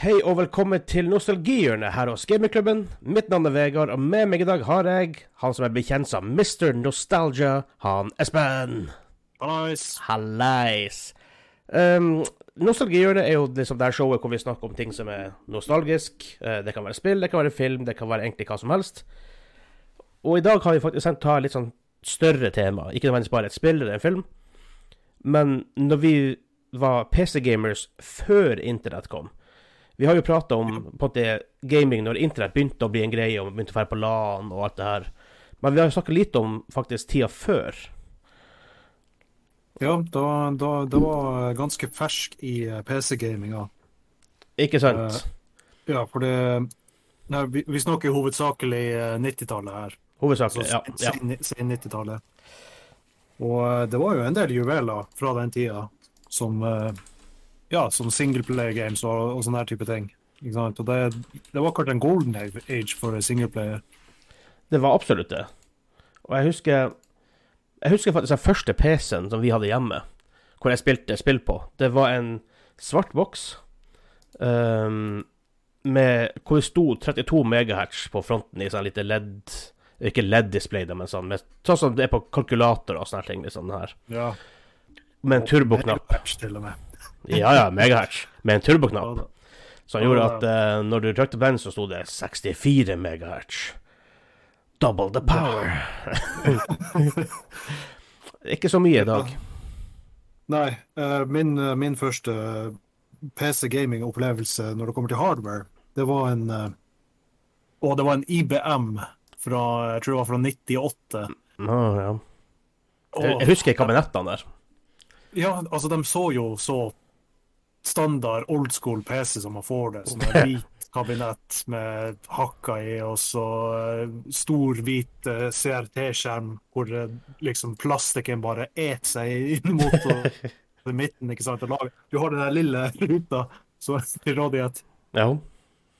Hei og velkommen til Nostalgihjørnet her hos Gamingklubben. Mitt navn er Vegard, og med meg i dag har jeg han som er bekjent som Mr. Nostalgia, han Espen. Hallais. Hallais. Um, Nostalgihjørnet er jo liksom det showet hvor vi snakker om ting som er nostalgisk. Eh, det kan være spill, det kan være film, det kan være egentlig hva som helst. Og i dag har vi faktisk tenkt å ta litt sånn større tema. Ikke nødvendigvis bare et spill eller en film. Men når vi var PC-gamers før internett kom Vi har jo prata om på en gaming når internett begynte å bli en greie, og begynte å være på LAN og alt det her. Men vi har jo snakka litt om faktisk tida før. Ja, da, da, det var ganske fersk i eh, PC-gaminga. Ikke sant? Ja, for det nei, vi, vi snakker hovedsakelig eh, 90-tallet her. Hovedsakelig. Ja. ja. Sen, sen 90-tallet. Og eh, det var jo en del juveler fra den tida som eh, ja, sånn singleplayer games og, og sånne her type ting. Ikke sant? Og det, det var akkurat en golden age for singleplayer. Det var absolutt det. Og jeg husker Jeg husker faktisk den første PC-en som vi hadde hjemme, hvor jeg spilte spill på. Det var en svart boks um, med, hvor det sto 32 megahertz på fronten i sånn lite LED Ikke LED-display, men sånn, med, sånn som det er på kalkulator og sånne ting. Liksom her. Ja. Med en turboknapp. Til og med. Ja, ja, megahertz. Med en turboknapp. Som gjorde at eh, når du trykte på den, så sto det 64 megahertz. Double the power. Ikke så mye i dag. Nei, eh, min, eh, min første PC-gaming-opplevelse når det kommer til hardware, det var en eh, Og det var en IBM fra jeg tror det var fra 98. Nå, ja. Jeg, jeg husker kabinettene der. ja, altså, de så jo så standard old school PC som man får det. Sånn en hvit kabinett med hakka i, og så eh, stor, hvit eh, CRT-skjerm hvor eh, liksom plastikken bare et seg inn mot midten. ikke sant? Du har den der lille ruta som er til rådighet. Ja.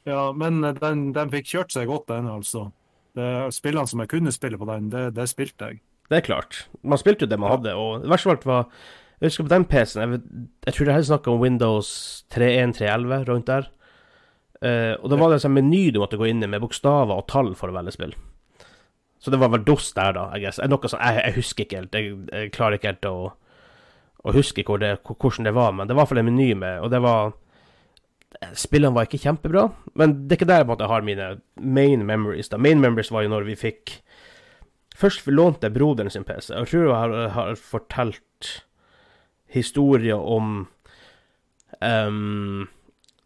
Ja, men den, den fikk kjørt seg godt, den, altså. Det, spillene som jeg kunne spille på den, det, det spilte jeg. Det er klart. Man spilte jo det man hadde, og det verste av alt var Jeg husker på den PC-en Jeg, jeg tror det her er snakk om Windows 3.1, 3.11, rundt der. Uh, og da var det en sånn meny du måtte gå inn i med bokstaver og tall for å velge spill. Så det var vel DOS der, da. Noe sånn, jeg, jeg husker ikke helt. Jeg, jeg klarer ikke helt å, å huske hvor det, hvordan det var, men det var i hvert fall en meny med Og det var Spillene var ikke kjempebra, men det er ikke der jeg på at jeg har mine main memories. da Main memories var jo når vi fikk Først lånte jeg broderen sin PC. Jeg tror jeg har, har fortalt historier om um,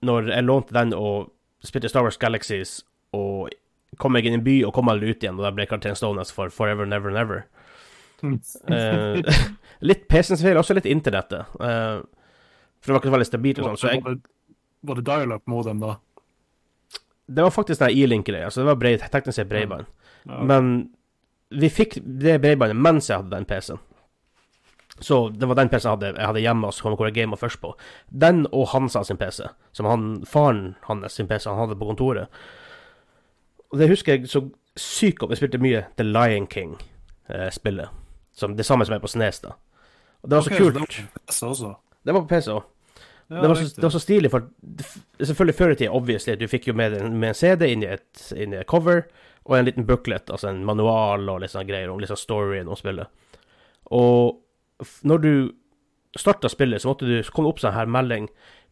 Når jeg lånte den og spilte Star Wars Galaxies, og kom meg inn i en by og kom aldri ut igjen, og da ble karakteren stående for Forever, Never, Never. uh, litt PC-ens feil, også litt internettet. Uh, for det var ikke så veldig stabilt og sånt, så jeg var det, dial-up modem, da? Det var faktisk den E-link-greia, så det var breid, teknisk sett bredbånd. Ja. Men vi fikk det bredbåndet mens jeg hadde den PC-en. Så det var den PC-en jeg hadde, jeg hadde hjemme, så kom hvor jeg gama først på. Den og Hansa sin PC, som han, faren hans sin PC han hadde på kontoret. Og det husker jeg så sykt godt. Vi spilte mye The Lion King-spillet. Eh, det samme som er på Snes, da. Og det var så okay, kult. også. Det var på PC òg. Ja, det, var så, det var så stilig, for selvfølgelig før i tida, obviously, du fikk jo med, en- med en CD inn i, et, inn i et cover, og en liten booklet, altså en manual og litt sånne greier om litt sånn storyen om spillet. Og når du starta spillet, så måtte du så kom det opp sånn her melding.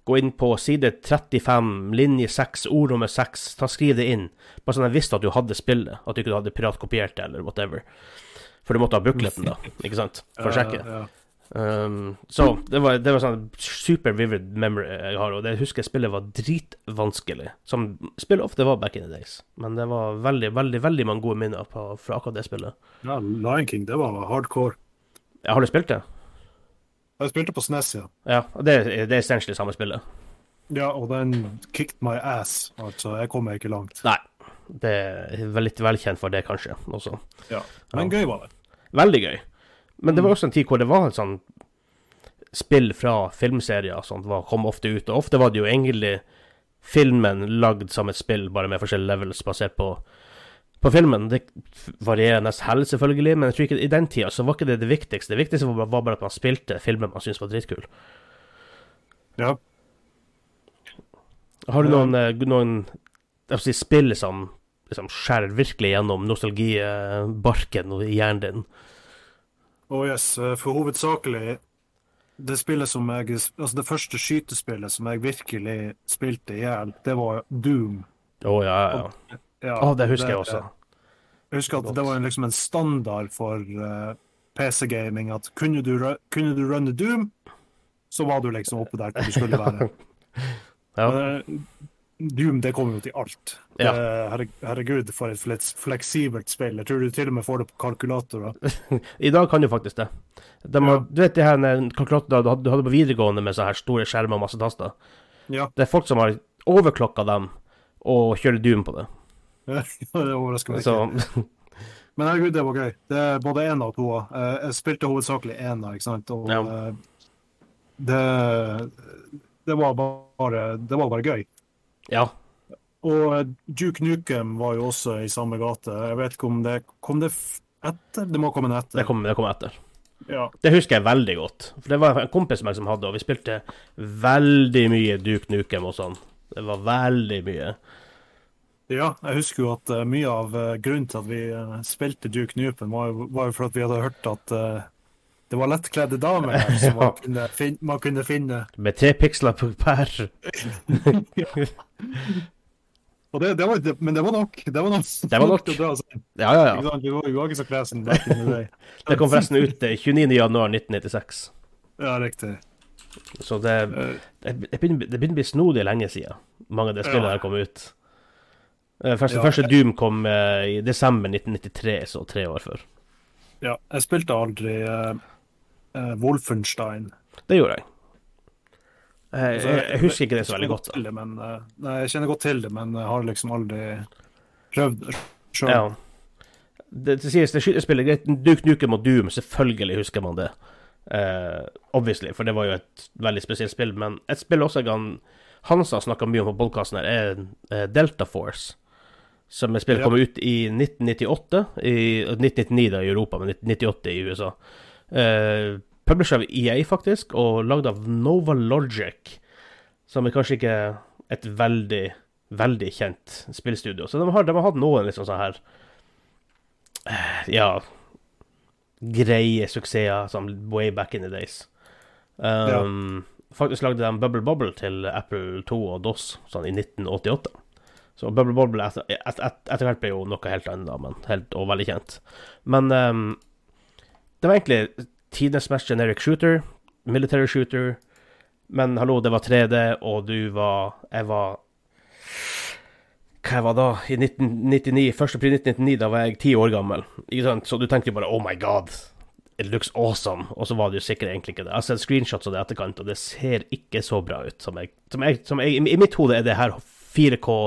Gå inn på side 35, linje 6, ord nummer 6, ta skriv det inn. Bare sånn at jeg visste at du hadde spillet, at du ikke hadde piratkopiert det, eller whatever. For du måtte ha bukletten, da, ikke sant? For å sjekke. Ja, ja. Um, så det var, det var sånn super vivid memory jeg har, og det husker jeg spillet var dritvanskelig. Som spill ofte var back in the days. Men det var veldig, veldig veldig mange gode minner på, fra akkurat det spillet. ja, Lion King, det var hardcore. Ja, har du spilt det? Jeg spilte på SNES, ja. Ja, og det, er- det er essentially samme spillet. Ja, og den kicked my ass. Altså, jeg kom meg ikke langt. Nei. Det er litt velkjent for det, kanskje, også. Ja. Men gøy var det. Veldig gøy. Men det var også en tid hvor det var et sånn spill fra filmserier som kom ofte ut, og ofte var det jo egentlig filmen lagd som et spill, bare med forskjellige levels basert på, på filmen. Det varierer nesten hell, selvfølgelig, men jeg tror ikke i den tida så var ikke det det viktigste. Det viktigste var, bare at man spilte filmer man syntes var dritkul. Ja. Har du noen, eh, noen si, spill som liksom skjærer virkelig gjennom nostalgibarken i hjernen din? Oh yes, eh, for hovedsakelig det spillet som jeg Altså det første skytespillet som jeg virkelig spilte i hjel, det var Doom. Å, ja, ja, ja. Ja, Å, det husker jeg også. Jeg husker at det var liksom en standard for uh, PC-gaming at kunne du, kunne du runne Doom, så var du liksom oppe der hvor du skulle være. Ja. Men, eh, Doom det kommer jo til alt. Ja. Det- herregud, for et fleks- fleksibelt spill. Jeg tror du til og med får det på kalkulatorer. I dag kan du faktisk det. De har, Ja. Du vet de her eh, kalkulatorer du hadde på videregående med sånne her store skjermer og masse taster? Ja, Det er folk som har overklokka dem og kjører Doom på det. det overrasker meg ikke. Men herregud, det var gøy. Det er både én og to. Eh, Jeg spilte hovedsakelig én, ikke sant. Og Ja. eh, det, det var bare Det var bare gøy. ja. Og eh, Duke Nukem var jo også i samme gate. Jeg vet ikke om det Kom det etter? Det må komme etter. Det kom, det kom etter. Ja. Det husker jeg veldig godt. For det var en kompis av meg som hadde, og vi spilte veldig mye Duke Nukem og sånn. Det var veldig mye. Ja, jeg husker jo at eh, mye av eh, grunnen til at vi eh, spilte Duke Nukem, var jo, var jo for at vi hadde hørt at uh, det var lettkledde damer her som man, kunne fin man kunne finne. Med tre piksler på per. Og det, det var, det, men det var nok. Det var nok, Det var nok. dra oss. Ja, ja, ja. Vi var, ikke så kresen back in the day. Det kom forresten ut eh, 29.1.1996. Ja, riktig. Så det, det, begynner, det begynner å bli snodig lenge siden mange av de spillene Ja. kom ut. Eh, Første, Ja. første Doom kom eh, i desember 1993, så tre år før. Ja, jeg spilte aldri uh, uh, Wolfenstein. Det gjorde jeg. Eh, Altså, jeg, jeg husker ikke det så veldig godt. det, men, nei, jeg kjenner godt til det, men jeg har liksom aldri prøvd sjøl. Ja. Det, det sies det skytespillet greit. Duke Nukem og Doom, selvfølgelig husker man det. Uh, obviously, for det var jo et veldig spesielt spill. Men et spill også jeg kan Hansa snakka mye om på podkasten her, er Delta Force. Som er spillet Ja. kom ut i 1998. I 1999 da i Europa, men 1998 i USA. Uh, Publisher av EA, faktisk, og lagd av Nova Logic. Som er kanskje ikke et veldig, veldig kjent spillstudio. Så de har, de har hatt noen liksom sånn her uh, Ja Greie suksesser som way back in the days. Um, Faktisk lagde de Bubble Bobble til Apple 2 og DOS sånn i 1988. Så Bubble Bobble etter, et, et, etter hvert ble jo noe helt annet, da, men helt, og veldig kjent. Men um, det var egentlig tidenes mest generic shooter, military shooter. Men hallo, det var 3D, og du var Jeg var Hva jeg var da? I 1999, 1. april 1999, da var jeg ti år gammel. Ikke sant? Så du tenkte jo bare Oh my god, it looks awesome. Og så var det jo sikkert egentlig ikke det. Jeg har sett screenshots av det i etterkant, og det ser ikke så bra ut. Som jeg, som jeg, som jeg I mitt hode er det her 4K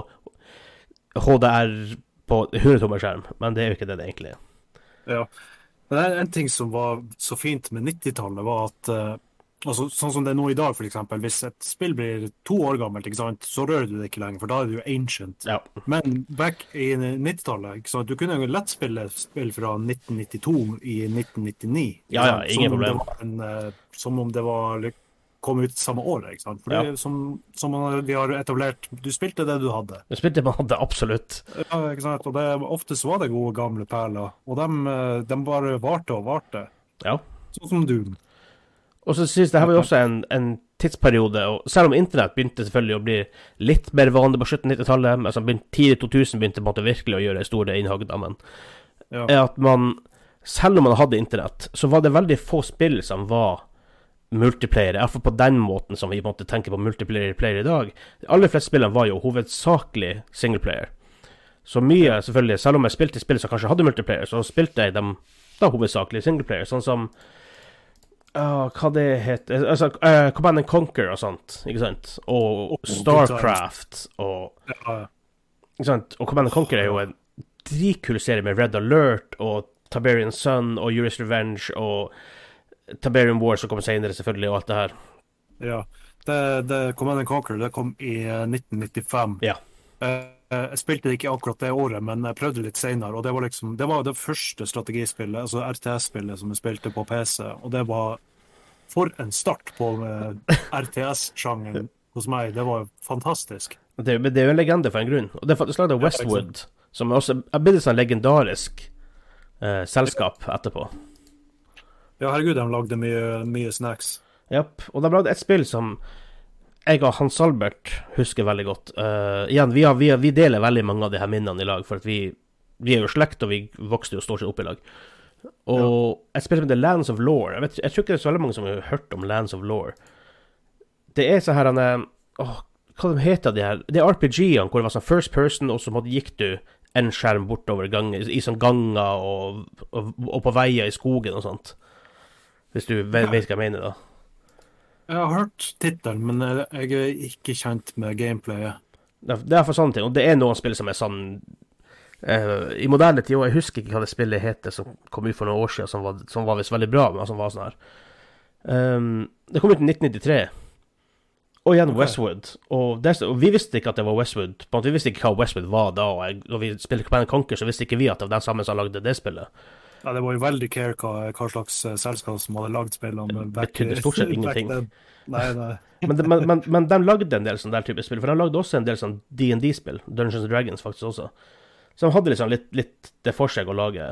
HDR på 100 tommer skjerm, men det er jo ikke det det egentlig er. Ja. Men det er en ting som var så fint med 90-tallet, var at uh, altså, Sånn som det er nå i dag, f.eks. Hvis et spill blir to år gammelt, så rører du det ikke lenger, for da er det jo ancient. Ja. Men back i 90-tallet, du kunne jo lett spille spill fra 1992 i 1999. Ja, ja, ingen som om problem. var En, uh, som om det var lik- kom ut samme år. ikke sant. Fordi Ja. som, som vi har etablert Du spilte det du hadde. Du spilte det man hadde absolutt. Ja, ikke sant? Og det, oftest var det gode, gamle perler. Og de, de bare varte og varte. Ja. Sånn som Doom. Og så synes det her var jo også en, en tidsperiode, og selv om internett begynte selvfølgelig å bli litt mer vanlig på slutten av 90-tallet, altså tidlig 2000 begynte på en måte virkelig å gjøre store innhogg, da, men Ja. er at man, selv om man hadde internett, så var det veldig få spill som var multiplayer, iallfall på den måten som vi på en tenker på multiplayer player i dag. De aller fleste spillene var jo hovedsakelig singleplayer. Så mye, selvfølgelig, selv om jeg spilte spill som kanskje hadde multiplayer, så spilte jeg dem da hovedsakelig singleplayer, sånn som uh, hva det heter Altså, uh, Command and Conquer og sånt, ikke sant? Og Starcraft og Ikke sant? Og Command and Conquer er jo en dritkul serie med Red Alert og Tiberian Sun og Juris Revenge og Tiberian War som kommer senere, selvfølgelig, og alt det her. ja. Det, det Command and Conquer det kom i eh, 1995. Ja. Eh, Jeg spilte det ikke akkurat det året, men jeg prøvde litt senere. Og det var liksom Det var det første strategispillet, altså RTS-spillet, som jeg spilte på PC. Og det var For en start på eh, RTS-sjangeren hos meg. Det var fantastisk. Det, det er jo en legende for en grunn. Og det er faktisk lagd av Westwood, som også er blitt et sånn legendarisk eh, selskap etterpå. Ja, herregud, de lagde mye, mye snacks. Jepp. Og de lagde et spill som jeg og Hans Albert husker veldig godt. Uh, igjen, vi, har, vi, har, vi deler veldig mange av de her minnene i lag, for at vi, vi er jo slekt, og vi vokste jo stort sett opp i lag. Og et spill som heter Lands of Law jeg, jeg tror ikke det er så veldig mange som har hørt om Lands of Law. Det er så her han er- Åh, hva de heter de her? Det er RPG-ene hvor det var sånn first person, og så måtte- gikk du en skjerm bortover gangen, i sånn ganger og, og, og på veier i skogen og sånt. Hvis du vet, hva jeg mener, da. Jeg har hørt tittelen, men jeg er ikke kjent med gameplayet. Det er, for sånne ting. Og det er noen spill som er sånn uh, I moderne tid, og jeg husker ikke hva det spillet heter som kom ut for noen år siden, som var, som var visst veldig bra, men som var sånn her. Um, det kom ut i 1993. Og igjen okay. Westwood. Og, det, og vi visste ikke at det var Westwood. På en måte, vi visste ikke hva Westwood var da. Og jeg, når vi spilte Command Conquer, så visste ikke vi at det var den samme som lagde det spillet. Ja, det var jo veldig care hva, hva slags eh, selskap som hadde lagd spillene. Det betydde stort sett ingenting. Nei, nei. Men, de- men, men, men de lagde en del sånn der type spill. For de lagde også en del sånn DND-spill. Dungeons and Dragons faktisk også. Så de hadde liksom litt, litt det for seg å lage,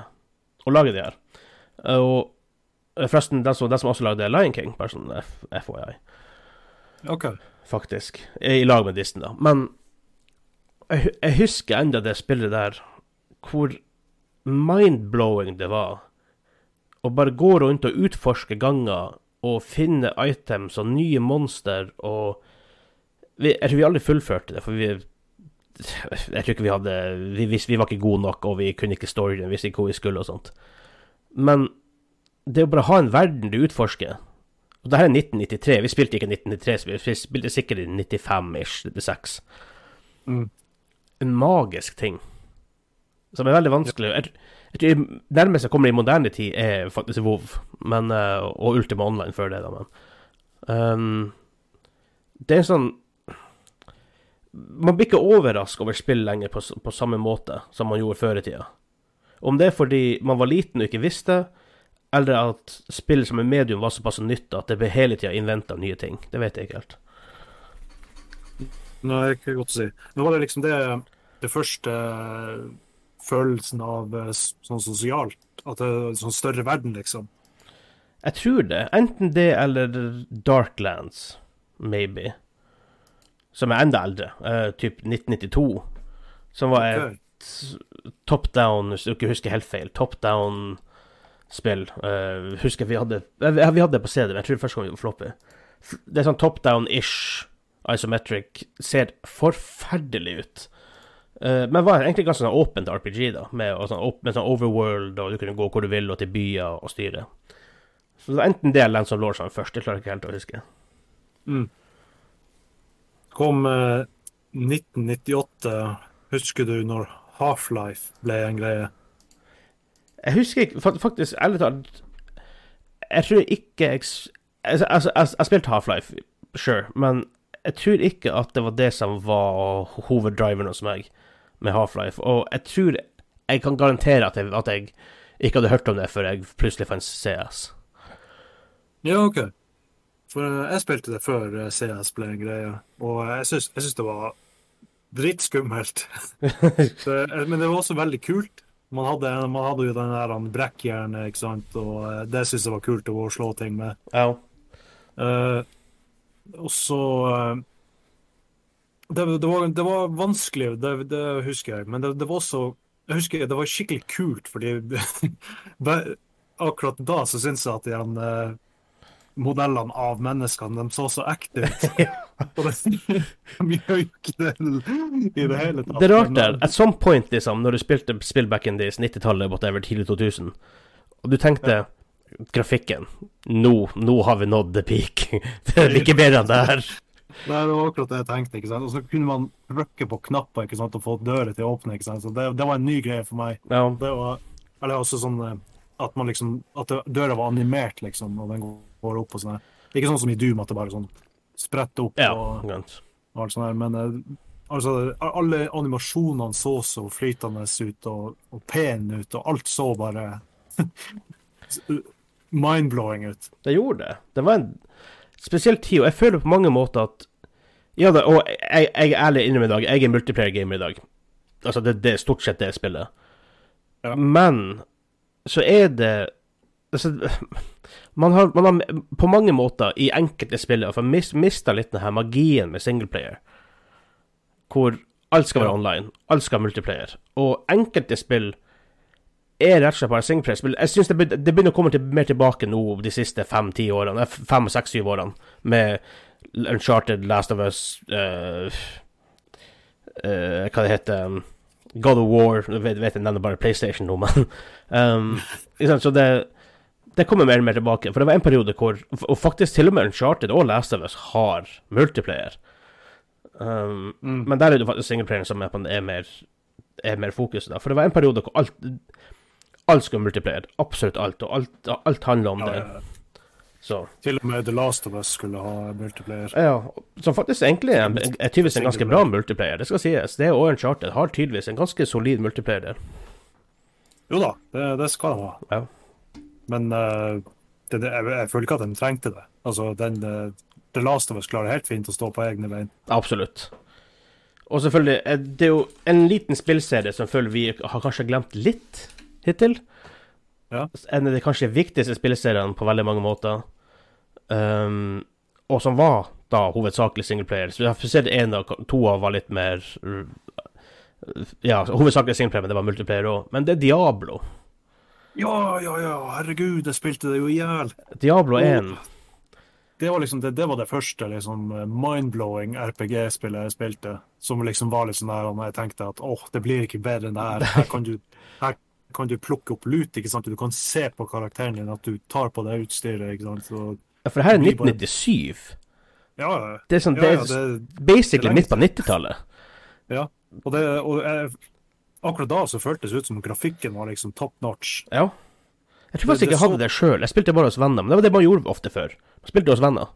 å lage det her. Og eh, forresten, den som, de som også lagde Lion King, bare sånn FHI, okay. OK. faktisk. I lag med Disney, da. Men jeg, jeg husker enda det spillet der hvor mind-blowing det var å bare gå rundt og utforske ganger og finne items og nye monster og vi, Jeg tror vi aldri fullførte det, for vi Jeg tror ikke vi hadde Vi, vi var ikke gode nok, og vi kunne ikke storyen, visste ikke hvor vi skulle og sånt. Men det å bare ha en verden du utforsker Og det her er 1993. Vi spilte ikke 1993, så vi spilte sikkert i 95-ish, 96 Mm. en magisk ting. Som er veldig vanskelig. Jeg, jeg tror nærmest jeg kommer i moderne tid, er faktisk WoW. Men, eh, og Ultima Online før det, da, men um, Det er sånn Man blir ikke overraska over spill lenger på, på samme måte som man gjorde før i tida. Om det er fordi man var liten og ikke visste, eller at spill som er medium var såpass nytt at det ble hele tida innventa nye ting. Det vet jeg ikke helt. Nei, ikke godt å si. Nå var det liksom det, det første følelsen av eh, sånn sosialt. At det er sånn større verden, liksom. Jeg tror det. Enten det eller Darklands, maybe. Som er enda eldre. Uh, typ 1992. Som var et Ok. top down, hvis du ikke husker helt feil, top down-spill. Uh, husker vi hadde Vi hadde det på CD, men jeg tror det første gang vi gjorde floppy. Det er sånn top down-ish, isometric. Ser forferdelig ut. Eh, men var egentlig ganske sånn åpent RPG, da. Med, sånn, med sånn overworld, og du kunne gå hvor du vil, og til byer og styre. Så det var enten det eller Lance of Lords først. Det klarer jeg ikke helt å huske. Mm. Kom eh, 1998. Husker du når Half-Life ble en greie? Jeg husker ikke Faktisk, ærlig talt Jeg tror ikke jeg Altså, jeg, jeg, jeg spilte Half-Life, sure, men jeg tror ikke at det var det som var hoveddriveren hos meg med Half-Life. Og jeg tror Jeg kan garantere at jeg, at jeg ikke hadde hørt om det før jeg plutselig fant CS. Ja, OK. For eh, jeg spilte det før eh, CS ble en greie, og jeg syns, det var drittskummelt. Så, eh, Men det var også veldig kult. Man hadde, man hadde jo den der brekkjernet, ikke sant, og det syns jeg var kult å slå ting med. Ja. Uh, og så eh, det, det, var, det var vanskelig, det, det husker jeg, men det, det var også Jeg husker det var skikkelig kult, fordi akkurat da så syns jeg at de eh, modellene av menneskene de så så ekte ut. Og det, de gjør ikke det i det hele tatt. Det er rart det, der. eh, At some point, liksom, når du spilte spill back in days, 90-tallet, whatever, tidlig 2000, og du tenkte Grafikken. Nå, nå har vi nådd the peak. Det er ikke bedre enn det her. Det var akkurat det jeg tenkte. ikke sant? Og så kunne man trykke på knapper ikke sant? og få dører til å åpne. ikke sant? Så det, det var en ny greie for meg. Ja. Det var, eller også sånn eh, at man liksom, at døra var animert, liksom, og den går opp og sånn. Ikke sånn som i Doom, at det bare sånn spretter opp ja og, og alt sånt der. men eh, altså, alle animasjonene så så flytende ut og, og pene ut, og alt så bare mind-blowing ut. Det gjorde det. Det var en spesiell Tio. jeg føler på mange måter at Ja, da, og jeg, jeg er ærlig innrømmer i dag, jeg er multiplayer-gamer i dag. Altså, det, det er stort sett det spillet. Ja. Men så er det altså, man, har, man har på mange måter i enkelte spill for mista litt denne magien med singleplayer. Hvor alt skal være online, alt skal være multiplayer. Og enkelte spill er rett og slett bare singleplayer-spill. Jeg synes det, det begynner å komme til, mer tilbake nå de siste fem-ti årene, eh, fem, seks, syv årene, med Uncharted, Last of Us uh, uh, Hva det heter um, God of War Jeg vet, vet jeg nevner bare PlayStation nå, men um, Så det, det kommer mer og mer tilbake. For det var en periode hvor Og faktisk til og med Uncharted og Last of Us har multiplayer. Um, Mm. Men der er det faktisk singleplayeren som er, på, er, mer, er mer fokus. Da. For det var en periode hvor alt Alt skulle multiplayer. Absolutt alt. Og alt, alt handler om Ja, det. ja. Så Til og med The Last of Us skulle ha multiplayer. ja, som faktisk egentlig er, er tydeligvis en ganske bra multiplayer. Det skal sies. Det og Uncharted har tydeligvis en ganske solid multiplayer der. Jo da, det, det skal de ha. Ja. Men uh, det, det, jeg, jeg føler ikke at de trengte det. Altså, den, uh, The Last of Us klarer helt fint å stå på egne bein. Absolutt. Og selvfølgelig, eh, det er jo en liten spillserie som føler vi har kanskje glemt litt hittil. Ja. En av de kanskje viktigste spilleseriene på veldig mange måter. Um, og som var da hovedsakelig singleplayer. Så vi har sett en av to av var litt mer uh, Ja, hovedsakelig singleplayer, men det var multiplayer òg. Men det er Diablo. Ja, ja, ja, herregud, jeg spilte det jo i hjel. Diablo Oh. 1. Det var liksom det, det var det første liksom, mind-blowing RPG-spillet jeg spilte. Som liksom var litt sånn der og jeg tenkte at åh, det blir ikke bedre enn det her. Her kan du, her kan du plukke opp lut, ikke sant. Du kan se på karakteren din at du tar på deg utstyret, ikke sant. Så, Ja, For det her er Det bare- 1997. ja, ja, Det er sånn, ja, det ja, er det, basically det er midt på 90-tallet. Ja, og det, og jeg, akkurat da så føltes det ut som grafikken var liksom top notch. Ja. Jeg tror faktisk ikke jeg hadde det sjøl. Jeg spilte bare hos venner. Men det var det man gjorde ofte før. Man spilte hos venner.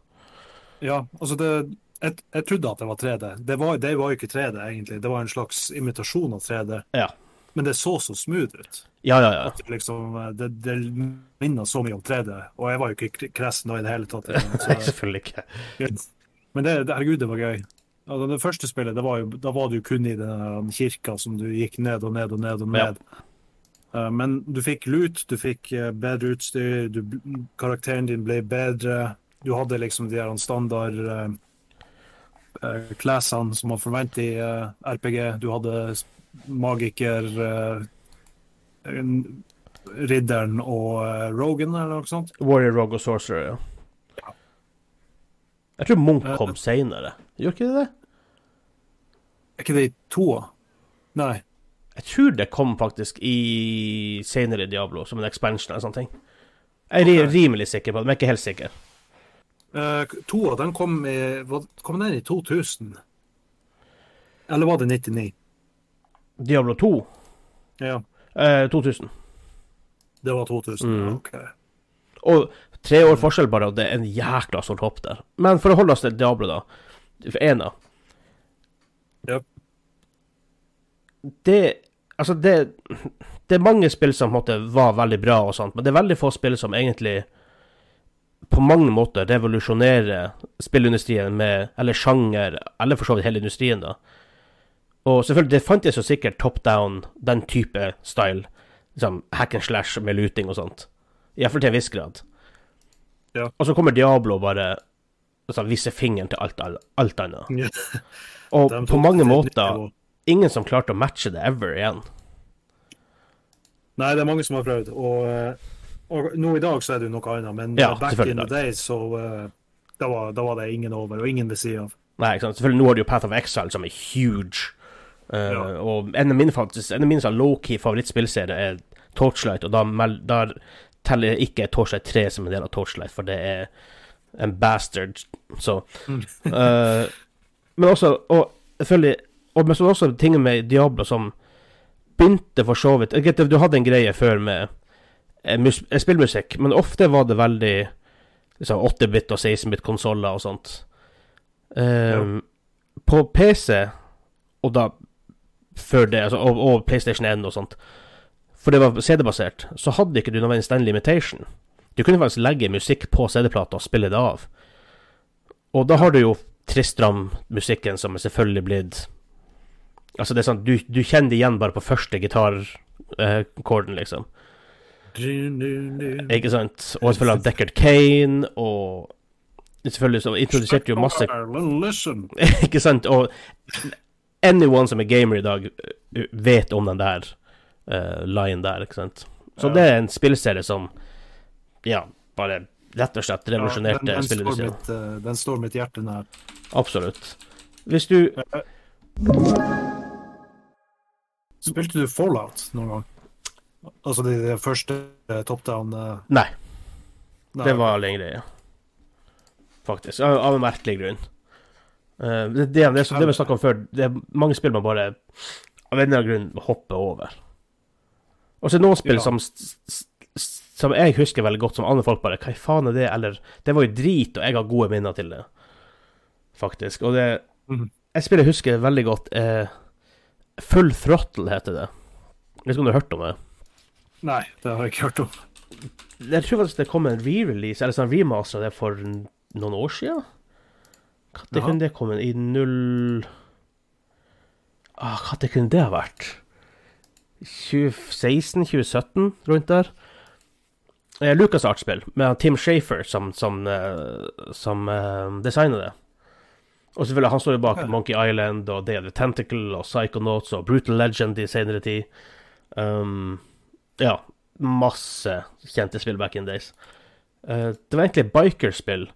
Ja, altså det jeg, jeg trodde at det var 3D. Det var, det var jo ikke 3D, egentlig. Det var en slags imitasjon av 3D. Ja. Men det så så smooth ut. Ja, ja, ja. At det liksom, det, det minner så mye om 3D. Og jeg var jo ikke kresen da i det hele tatt. Nei, Så, selvfølgelig ikke. men det, herregud, det var gøy. Altså, det første spillet, det var jo, da var du kun i den kirka som du gikk ned og ned og ned og Ja. ned. Eh, Men du fikk lut, du fikk eh, bedre utstyr, du, karakteren din ble bedre. Du hadde liksom de her standard uh, classene som man forventer i uh, RPG. Du hadde magiker, eh, ridderen og eh, Rogan eller noe sånt. Warrior Rogue og Sorcerer, ja. Jeg tror Munch kom kom seinere. Gjør ikke det det? Er ikke det i toa? Nei. Jeg tror det kom faktisk i senere Diablo, som en expansion eller sånne ting. Jeg er okay. Rimelig sikker på det, men jeg er ikke helt sikker. Uh, toa, den kom i Kom den i 2000? Eller var det 99? Diablo 2, Ja, eh, 2000. det var 2000. Mm. Ok. Og tre år forskjell bare, og det er en jækla stort hopp der. Men for å holde oss til Diablo, da. For ena Ja. Det Altså, det Det er mange spill som på en måte var veldig bra og sånt, men det er veldig få spill som egentlig på mange måter revolusjonerer spillindustrien med Eller sjanger, eller for så vidt hele industrien, da. Og selvfølgelig, det fantes jo sikkert top down, den type style. Liksom hack and slash med luting og sånt. Iallfall til en viss grad. Ja. Og så kommer Diablo og bare altså, viser fingeren til alt, alt, annet. Ja. Og på mange et nytt måter ingen som klarte å matche det ever igjen. Nei, det er mange som har prøvd. Og, eh, og nå i dag så er det jo noe annet, men Ja, eh, back in the day days så eh, da, var, da var det ingen over, og ingen ved siden av. Nei, ikke sant? Selvfølgelig, nå har du jo Path of Exile, som er huge. Eh, Ja. Og en av mine, faktisk, en av mine sånn low-key favorittspillserier er Torchlight, og da der teller jeg ikke Torchlight 3 som en del av Torchlight, for det er en bastard, så. Eh, Men også, og selvfølgelig Og men så også ting med Diablo som begynte for så vidt Du hadde en greie før med eh, mus, spillmusikk, men ofte var det veldig liksom 8-bit og 16-bit-konsoller og sånt. Ehm, På PC, og da før det, altså, og, og PlayStation 1 og sånt, for det var CD-basert, så hadde ikke du nødvendigvis den limitation. Du kunne faktisk legge musikk på CD-plata og spille det av. Og da har du jo Tristram-musikken som er selvfølgelig blitt Altså, det er sånn Du, du kjenner det igjen bare på første gitarkorden, liksom. Ikke sant? Og selvfølgelig Deckard Kane, og selvfølgelig så introduserte jo masse Ikke sant? Og anyone som er gamer i dag, uh, vet om den der uh, line der, ikke sant? Så Ja. det er en spillserie som ja, bare rett og slett revolusjonerte Ja, den, den, eh, den står mitt hjerte nær. Absolutt. Hvis du Spilte du Fallout noen gang? Altså de, de første eh, top down eh, Nei, nei, det var lenger, ja. Faktisk. Av, av en merkelig grunn. Uh, det, det, det, det vi snakka om før, det er mange spill man bare av en eller annen grunn hopper over. Og så er det noen spill Ja. som Som jeg husker veldig godt, som andre folk bare Hva i faen er det? Eller Det var jo drit, og jeg har gode minner til det, faktisk. Og det Jeg Et spill jeg husker veldig godt, er Full Throttle, heter det. Jeg vet ikke om du har hørt om det? Nei, det har jeg ikke hørt om. Jeg tror faktisk det kom en re-release, eller sånn remaster av det for noen år siden. Når kunne det kommet? I null ah, Når kunne det ha vært? 2016-2017, rundt der. Eh, Lucas Arts-spill, med Tim Shafer som, som, eh, som eh, designer det. Og selvfølgelig, han står jo bak Ja. Monkey Island og Day of the Tentacle og Psychonauts og Brutal Legend i senere tid. Um, ja, masse kjente spill back in days. Uh, det var egentlig bikerspill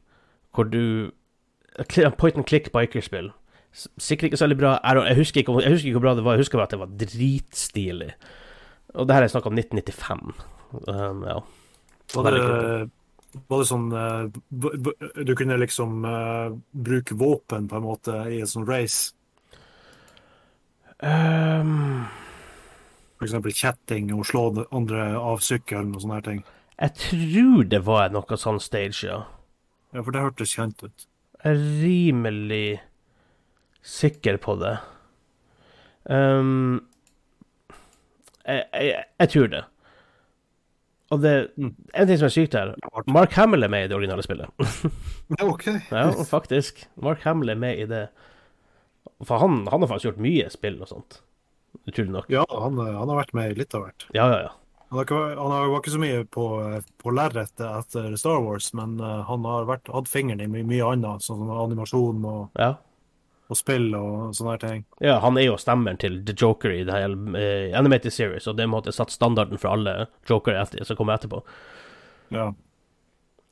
hvor du Point and click bikerspill. Sikkert ikke så veldig bra. Jeg, husker ikke, jeg husker ikke hvor bra det var, jeg husker bare at det var dritstilig. Og det her er snakk om 1995. Um, ja. Var det, var det sånn eh, Du kunne liksom uh, bruke våpen på en måte i en sånn race? Um, For eksempel kjetting og slå andre av sykkelen og sånne her ting? jeg tror det var noe sånn stage, ja. Ja, for det hørtes kjent ut. Jeg er rimelig sikker på det. Um, jeg, jeg, jeg tror det. Og det Mm. En ting som er sykt her Mark Hamill er med i det originale spillet. Ja, OK. Ja, faktisk. Mark Hamill er med i det. For han, han har faktisk gjort mye spill og sånt. Utrolig nok. Ja, han, han har vært med i litt av hvert. Ja, ja, ja. Han har ikke, han har- var ikke så mye på, på lerretet etter Star Wars, men eh, han har vært, hatt fingeren i mye, mye annet, sånn som animasjon og, ja. og spill og sånne ting. Ja, han er jo stemmen til The Joker i det hele eh, animated series, og det måtte satt standarden for alle Joker etter, som kommer etterpå. Ja.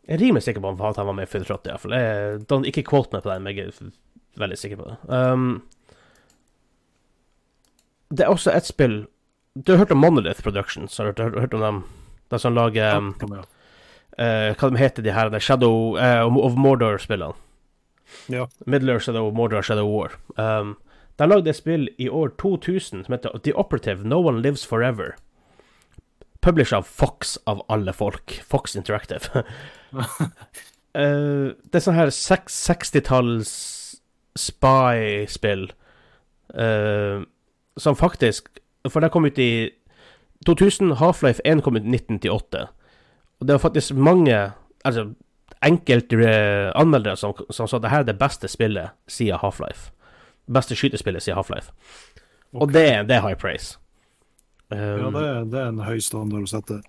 Jeg er rimelig sikker på at han var med i Full Trot, iallfall. Ikke quote meg på det, men jeg er veldig sikker på det. Um, det er også et spill Du har hørt om Monolith Productions? Har du hørt, hørt om dem? De som lager um, igjen. eh, Hva de heter de her The Shadow uh, of Mordor-spillene? Ja. Middler Shadow Mordor Shadow War. Um, de lagde et spill i år 2000 som heter The Operative No One Lives Forever. Published av Fox, av alle folk. Fox Interactive. uh, det er sånn her 60-talls spy-spill uh, som faktisk For det kom ut i 2000. Half-Life 1 kom ut i 1998. Og det var faktisk mange Altså enkelte eh, anmeldere som, som sa det her er det beste spillet siden Half-Life. Beste skytespillet siden Half-Life. Og det, det er high praise. Um, Ja, det, det er en høy standard å sette.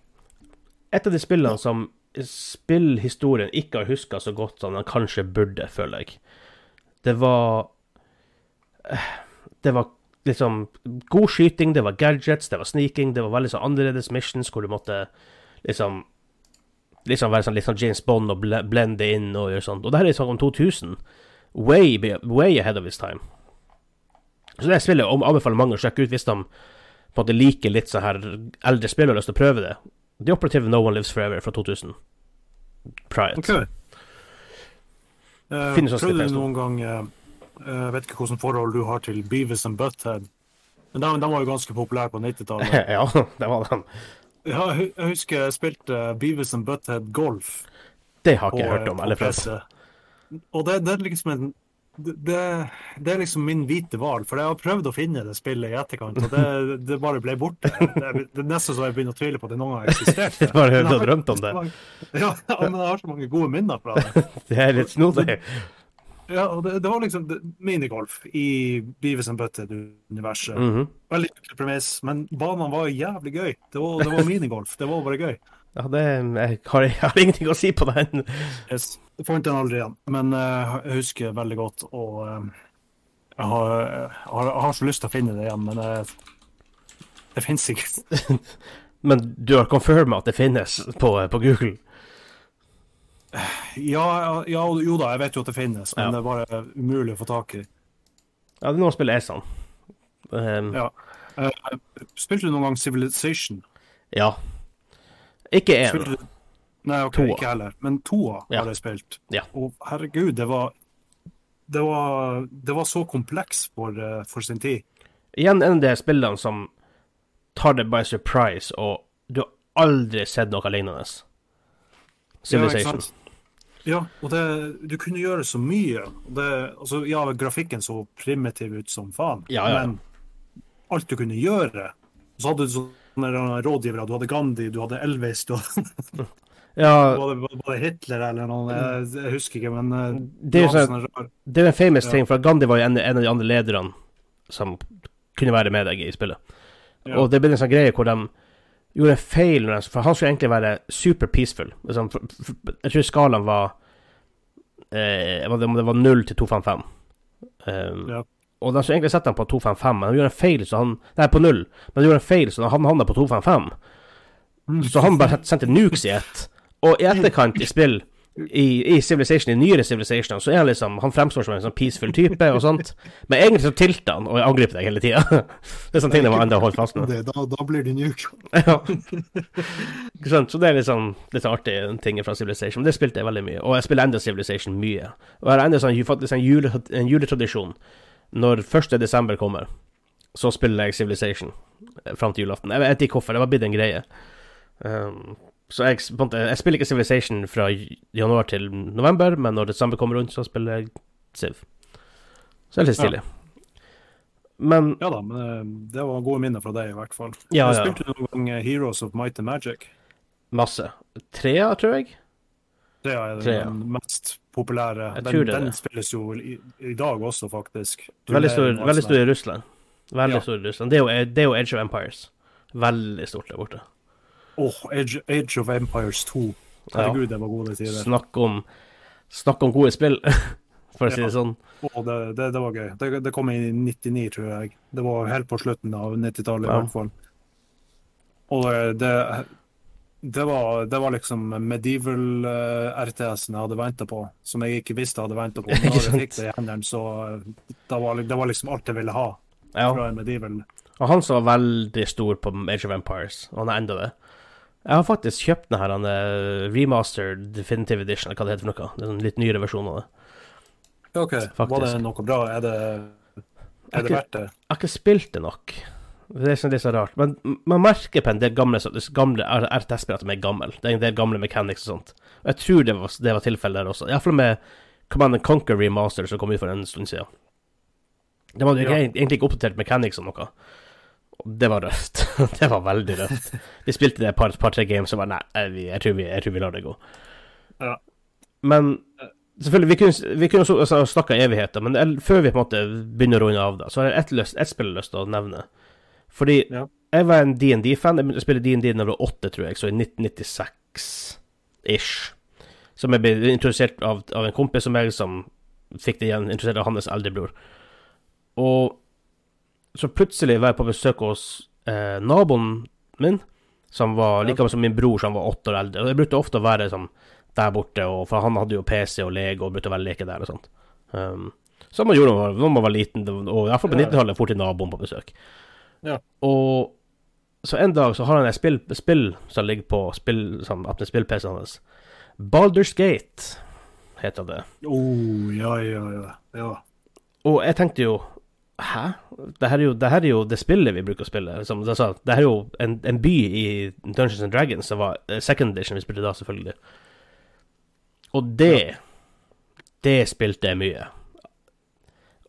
et av de spillene som spillhistorien ikke har huska så godt som den kanskje burde, føler jeg. Det var eh, Det var liksom god skyting, det var gadgets, det var sneaking, det var veldig sånn annerledes missions hvor du måtte liksom Liksom være sånn litt sånn James Bond og ble, blende inn og gjøre sånt. Og det her er sånn om 2000. Way, way ahead of its time. Så det spillet om- anbefaler mange å sjekke ut hvis de på en måte liker litt sånn her eldre spill og har lyst til å prøve det. The Operative No One Lives Forever fra 2000. Priot. Okay. OK. Eh, Finnes også prøvde du noen gang eh, Jeg vet ikke hvilket forhold du har til Beavis and Butthead. Men de, de var jo ganske populære på 90-tallet. ja, det var den. Ja, jeg husker jeg spilte Beavis and Butthead Golf Det har på, ikke jeg hørt om. Eller prøvd. Og det, det er liksom en det, det- er liksom min hvite hval, for jeg har prøvd å finne det spillet i etterkant, og det, det bare ble borte. Det er, nesten så jeg begynner å tvile på at det noen gang eksisterte. Bare hørt og drømt om det. Mange, ja, men jeg har så mange gode minner fra det. Det er litt snodig. Ja, og det, det var liksom minigolf i Beavis and Butted-universet. Mhm. Veldig enkel premiss, men banene var jævlig gøy. Det var, det var minigolf. Det var bare gøy. Ja, det jeg har, jeg har ingenting å si på den. Yes. Jeg fant den aldri igjen, men uh, jeg husker veldig godt, og uh, jeg, har, har, jeg har så lyst til å finne det igjen, men uh, det finnes ikke. Men du har confirma at det finnes på, på Google? Ja, ja, jo da, jeg vet jo at det finnes, men Ja. det er bare umulig å få tak i. Ja, det er noe spiller jeg sånn. Um, Ja. Uh, spilte du noen gang Civilization? ja. Ikke én. Du... Nei, ok, Toa. ikke heller. Men toa Ja. har jeg spilt. Ja. Og herregud, det var det var, det var så kompleks for, eh, for sin tid. Igjen en av de spillene som tar det by surprise, og du har aldri sett noe lignende. Civilization. Ja? Ja og det, du kunne gjøre så mye. Det, altså, ja, grafikken så primitiv ut som faen, Ja, ja. men alt du kunne gjøre Så hadde du sånne rådgivere. Du hadde Gandhi, du hadde Elvis, du hadde, ja, både Hitler eller noen Jeg, jeg husker ikke, men eh, det er jo sånn Det er en famous Ja. ting, for Gandhi var jo en, en av de andre lederne som kunne være med deg i spillet. Ja. Og det ble en sånn greie hvor de gjorde en feil, for han skulle egentlig være super peaceful. Liksom, jeg tror skalaen var eh, det, var 0 til 255. Um, Ja. Og de skulle egentlig sette ham på 255, men de gjorde en feil, så han Nei, på 0, men de gjorde en feil, så han havna på 255. Mm. Så han bare sendte nukes i ett. Og i etterkant i spill, i, i Civilization, i nyere Civilization, så er han liksom Han fremstår som en sånn peaceful type og sånt, men egentlig så tilter han og angriper deg hele tida. det er sånne ting de må enda holde fast med. Det, da, da blir det nuke. Ja. Sant? Så det er litt sånn litt sånn artig ting fra Civilization. Men det spilte jeg veldig mye. Og jeg spiller enda Civilization mye. Og jeg har enda sånn, faktisk en, jule, en juletradisjon. Når 1. desember kommer, så spiller jeg Civilization fram til julaften. Jeg vet ikke hvorfor, det var blitt en greie. Um, så jeg, jeg spiller ikke Civilization fra januar til november, men når desember kommer rundt, så spiller jeg Civ. Så det er litt Ja. Men Ja da, men eh, det var gode minner fra deg, i hvert fall. Ja, ja. Spilte du noen gang eh, Heroes of Might and Magic? masse. Trea, tror jeg. Det er Tre, ja. den mest populære. Jeg Den, det den spilles jo i, i dag også, faktisk. Veldig stor, veldig stor i Russland. Veldig Ja. stor i Russland. Det er, jo, det er jo Age of Empires. Veldig stort der borte. Åh, Age, Age of Empires 2. Herregud, det var gode tider. Snakk om Snakk om gode spill, for å si det sånn. Oh, det, det, det var gøy. Det, det kom i 99, tror jeg. Det var helt på slutten av 90-tallet, Ja. i hvert fall. Og eh, det, det, var, det var liksom medieval eh, RTS-en jeg hadde venta på, som jeg ikke visste jeg hadde venta på. Når jeg fikk det i hendene, så eh, det var, det var liksom alt jeg ville ha Ja. fra en medieval. Og han som var veldig stor på Age of Empires, og han er enda det. Jeg har faktisk kjøpt den her han er remastered definitive edition, eller hva det heter for noe. Det er en litt nyere versjon av det. Ok, Faktisk. Var det noe bra? Er det, er det verdt det? Jeg har ikke spilt det nok. Det er sånn litt så rart. Men man merker på en del gamle, gamle RTS-spill at de er gamle. Det er en del gamle mechanics og sånt. Og jeg tror det var, det var tilfellet der også. Iallfall med Command and Conquer Remaster som kom ut for en stund siden. Det var jo Ja. egentlig ikke oppdatert mechanics og noe. Det var røft. det var veldig røft. Vi spilte det et par- par-tre games og bare nei, jeg, jeg, tror vi, jeg tror vi lar det gå. Ja. Men selvfølgelig, vi kunne, vi kunne altså, snakka evigheter, men før vi på en måte begynner å runde av, da, så har jeg ett et, ett spill lyst til å nevne. Fordi Ja. jeg var en DND-fan. Jeg begynte å spille DND da jeg var åtte, tror jeg, så i 1996-ish. Som jeg ble introdusert av, av en kompis som jeg, som fikk det igjen introdusert av hans eldrebror. Og så plutselig var jeg på besøk hos eh, naboen min, som var like gammel som min bror, som var åtte år eldre. Og jeg brukte ofte å være sånn der borte, og, for han hadde jo PC og Lego og brukte å være leke der og sånt. Um, som man gjorde når man var liten, og i hvert fall på 90-tallet, fort til naboen på besøk. Ja. Og så en dag så har han et spill, spill som ligger på spill, sånn, spill-PC-en hans. Baldur's Gate heter det. Oh, ja, ja, ja. ja. Og jeg tenkte jo Hæ? Det her er jo det, her er jo det spillet vi bruker å spille. Som jeg sa, det her er jo en, en by i Dungeons and Dragons, som var eh, second edition vi spilte da, selvfølgelig. Og det Det spilte jeg mye.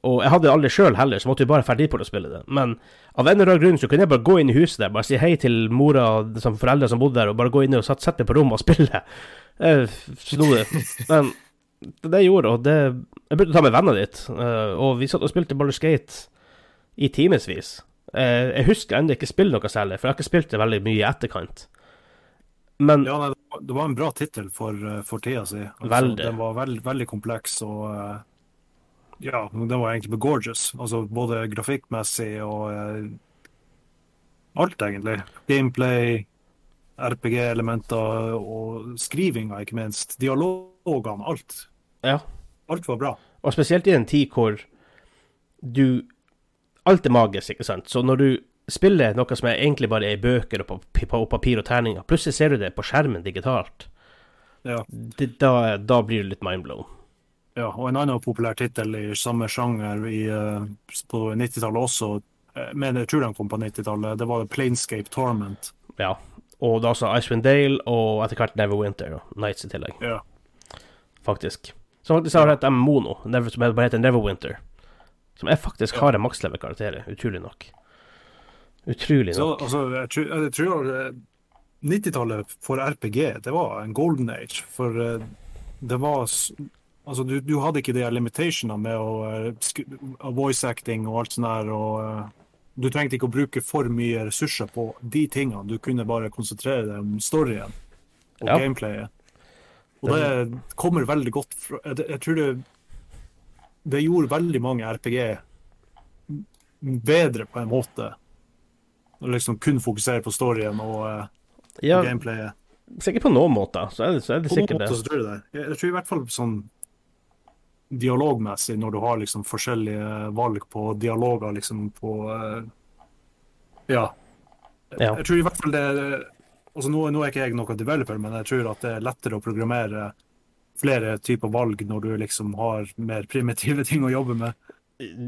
Og jeg hadde det aldri sjøl heller, så måtte vi bare ferdig på å spille det. Men av en eller annen grunn så kunne jeg bare gå inn i huset der, bare si hei til mora og foreldre som bodde der, og bare gå inn og sette sette meg på rommet og spille. Jeg slo det. Men Det jeg gjorde, og det Jeg begynte å ta med vennene ditt, eh, og vi satt og spilte Baller Skate i timevis. Eh, jeg husker ennå ikke spille noe særlig, for jeg har ikke spilt det veldig mye i etterkant. Men Ja, nei, det var- en bra tittel for, eh, for tida si. Altså, Veldig. Den var veld, veldig kompleks og Ja, den var egentlig gorgeous. Altså både grafikkmessig og alt, egentlig. Gameplay, RPG-elementer og skrivinga, ikke minst. Dialogene, alt. Ja. Alt var bra. Og spesielt i en tid hvor du Alt er magisk, ikke sant? Så når du spiller noe som egentlig bare er i bøker og på, på papir og terninger, plutselig ser du det på skjermen digitalt, Ja. det, da, da blir du litt mindblown. ja. Og en annen populær tittel i samme sjanger i, eh, på 90-tallet også, eh, men jeg tror den kom på 90-tallet, det var Planescape Torment. Ja. Og da også Icewind Dale, og etter hvert Neverwinter og Nights i tillegg, Ja. faktisk. Så faktisk har et mono, som bare heter Neverwinter. Som jeg faktisk har en maksleve karakter utrolig nok. Utrolig Så, nok. altså, jeg tror, jeg tror eh, 90-tallet for RPG, det var en golden age. For eh, det var Altså, du, du hadde ikke de limitationene med å eh, voice acting og alt sånt der, og eh, du trengte ikke å bruke for mye ressurser på de tingene. Du kunne bare konsentrere deg om storyen og Ja. gameplayet. Og det kommer veldig godt fra Jeg, tror det Det gjorde veldig mange RPG bedre på en måte. Å liksom kun fokusere på storyen og uh, Ja, gameplayet. sikkert på noen måter, så er det, så er det sikkert måter det. tror jeg det. Jeg tror i hvert fall sånn dialogmessig, når du har liksom forskjellige valg på dialoger liksom på uh, Ja. Ja. Jeg tror i hvert fall det altså nå, nå er ikke jeg noen developer, men jeg tror at det er lettere å programmere flere typer valg når du liksom har mer primitive ting å jobbe med.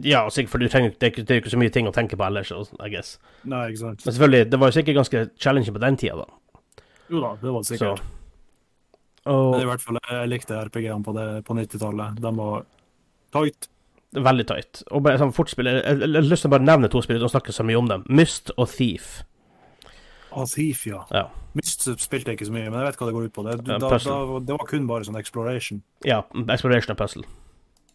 Ja, sikkert, for du trenger, det, er ikke, det er ikke så mye ting å tenke på ellers, I guess. Nei, ikke sant. Men selvfølgelig, det var jo sikkert ganske challenging på den tida, da. Jo da, det var det sikkert. Og Men i hvert fall, jeg likte RPG-ene på, det- på 90-tallet. De var tight. veldig tight. Og bare sånn fort spill, jeg, jeg, jeg har lyst til å bare nevne to spill, uten å snakke så mye om dem. Myst og Thief. Thief, ja. Ja. Myst spilte jeg ikke så mye, men jeg vet hva det går ut på. Det, da, da, det var kun bare sånn exploration. Ja, Exploration og Puzzle.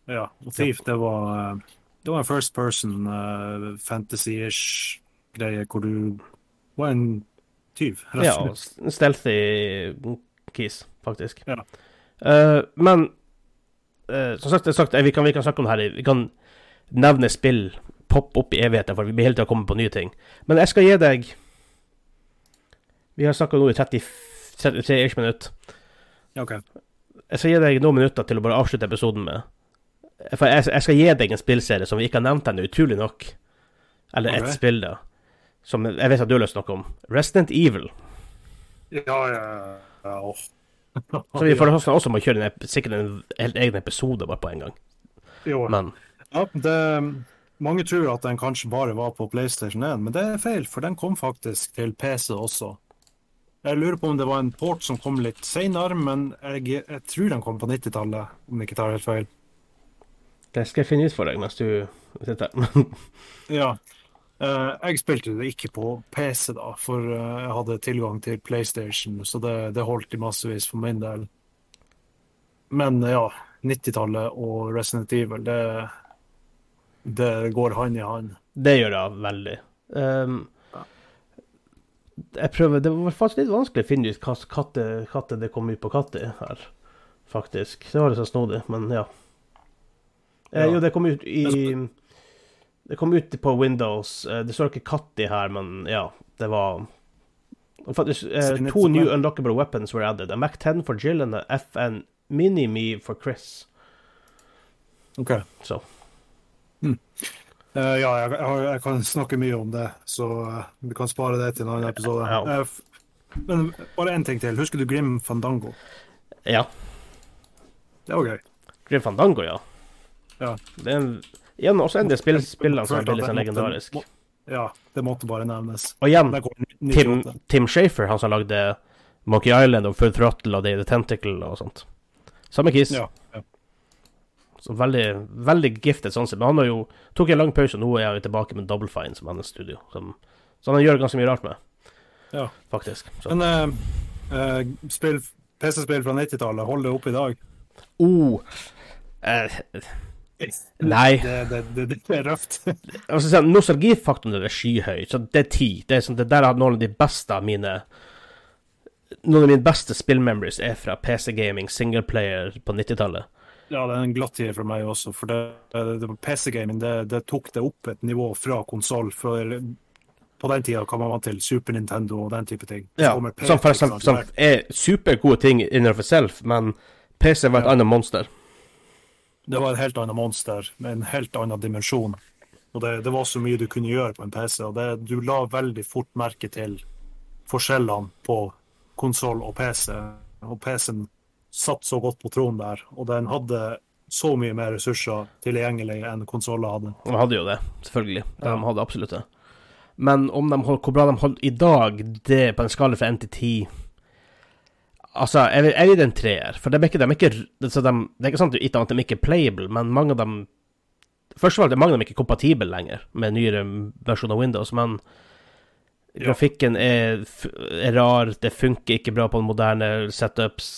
Ja, og Thief, det var eh, Det var en first person uh, fantasy-ish greie hvor du var en tyv, rett Ja, og slett. en stealthy keys, faktisk. Ja. Uh, men uh, som sagt, sagt vi, kan, vi kan snakke om det her Vi kan nevne spill poppe opp i evigheten, for vi blir hele tida kommet på nye ting. Men jeg skal gi deg Vi har snakka nå i 33 minutter. Ok. Jeg skal gi deg noen minutter til å bare avslutte episoden med. For jeg, jeg skal gi deg en spillserie som vi ikke har nevnt ennå, utrolig nok. Eller ett spill, da. Som jeg vet at du har lyst til å snakke om. Resident Evil. Ja, ja, ja. Oh. Så vi får også må kjøre en, sikkert en helt egen episode bare på en gang. Jo. Men Ja, det, mange tror at den kanskje bare var på PlayStation 1, men det er feil, for den kom faktisk til PC også. Jeg lurer på om det var en port som kom litt senere, men jeg, jeg tror den kom på 90-tallet, om jeg ikke tar helt feil. det skal jeg finne ut for deg mens du sitter her. Ja. Eh, jeg spilte det ikke på PC, da, for eh, jeg hadde tilgang til PlayStation, så det, det holdt i massevis for min del. Men eh, ja, 90-tallet og Resident Evil, det, det går hand i hand. det gjør det veldig. Um, jeg prøver Det var faktisk litt vanskelig å finne ut hvilken katte, katte det kom ut på katte her, faktisk. Det var litt så snodig, men ja. Eh, jo, det kom ut i Det kom ut på Windows. Eh, det står ikke katt i her, men ja, det var Faktisk, eh, to new unlockable weapons were added. A Mac 10 for Jill and a FN Mini-Me for Chris. Ok. Så. Eh, ja, jeg, jeg, kan snakke mye om det, så eh, vi kan spare det til en annen episode. Ja. Uh, men bare én ting til. Husker du Grim Fandango? Ja. Det var gøy. Grim Fandango, ja. Ja. Det er en, igjen også en del spill, spillene som er litt sånn legendarisk. Ja, det måtte bare nevnes. Og igjen, Tim, 98. Tim Shafer, han som lagde Monkey Island og Full Throttle og Day the Tentacle og sånt. Samme kiss. Ja, ja. Så veldig, veldig giftet sånn sett. Men han har jo tok en lang pause, og nå er han tilbake med Double Fine som hans studio. Som, så han gjør ganske mye rart med, Ja. faktisk. Så. Men uh, uh, PC-spill fra 90-tallet, hold det oppe i dag. Oh. Uh, nei. Det, det, det, det er røft. Altså, nostalgifaktoren er skyhøy. Så det er ti. Det er sånn, det der er noen av de beste av mine Noen av mine beste spillmemories er fra PC-gaming, singleplayer på 90-tallet. Ja, det er en glattid for meg også, for det, det, PC-gaming det, det, tok det opp et nivå fra konsoll. På den tida kan man være til Super Nintendo og den type ting. Ja, som for eksempel som er supergode ting innenfor selv, men PC var et ja. annet monster. Det var et helt annet monster med en helt annen dimensjon. Og det, det var så mye du kunne gjøre på en PC, og det, du la veldig fort merke til forskjellene på konsoll og PC. Og PC-en satt så godt på tronen der, og den hadde så mye mer ressurser tilgjengelig enn konsoller hadde. De hadde jo det, selvfølgelig. De ja. hadde absolutt det. Men om de holdt, hvor bra de holdt i dag, det på en skala fra 1 til 10 Altså, jeg vil, jeg vil en treer. For de er ikke, de er ikke, de, det er ikke sant at de ikke er playable, men mange av dem Først og fremst er mange av dem ikke kompatible lenger med nyere versjoner av Windows, men Grafikken er, er, rar, det funker ikke bra på moderne setups.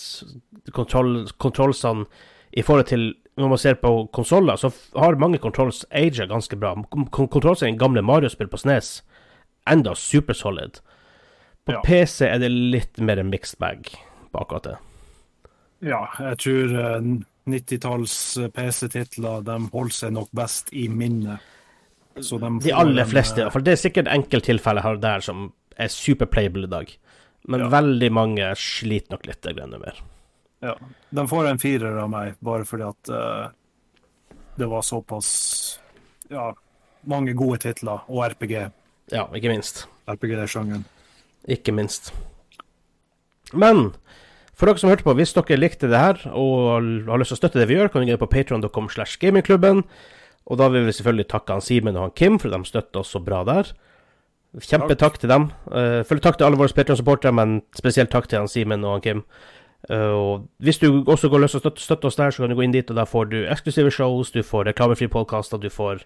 Kontroll, kontrollsene i forhold til Når man ser på konsoller, så har mange controls aga ganske bra. Kontrollsene i gamle Mario-spill på Snes enda supersolid. På ja. PC er det litt mer en mixed bag på akkurat det. Ja, jeg tror 90-talls eh, PC-titler de holder seg nok best i minnet. De, de aller fleste, for det er sikkert enkelttilfeller her og der som er superplayable i dag. Men ja. veldig mange sliter nok litt greiene mer. Ja. De får en firer av meg bare fordi at uh, det var såpass ja, mange gode titler, og RPG. Ja, ikke minst. RPG-sjangeren. Ikke minst. Men for dere som hørte på, hvis dere likte det her og har lyst til å støtte det vi gjør, kan dere gå på patron.com slash gamingklubben. Og da vil vi selvfølgelig takke han Simen og han Kim, for de støtter oss så bra der. Kjempetakk til dem. Uh, Følg takk til alle våre Patreon-supportere, men spesielt takk til han Simen og han Kim. Uh, og Hvis du også går løs og støtter, støtter oss der, så kan du gå inn dit, og der får du eksklusive shows, du får reklamefrie podkaster, du får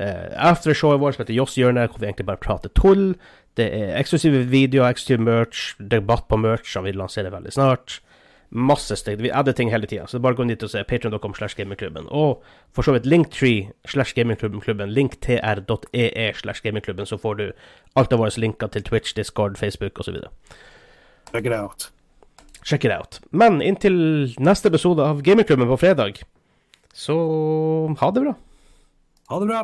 uh, aftershowet vårt som heter Joss hjørne, hvor vi egentlig bare prater tull. Det er eksklusive videoer, eksklusiv merch, debatt på merch som vi lanserer veldig snart masse steg. Vi adder ting hele tida, så bare gå dit og se patreon.com slash gamingklubben. Og for så vidt linktree slash gamingklubben, linktr.ee slash gamingklubben, så får du alt av våre linker til Twitch, Discord, Facebook osv. Det er out. Check it out. Men inntil neste episode av Gamingklubben på fredag, så ha det bra. Ha det bra.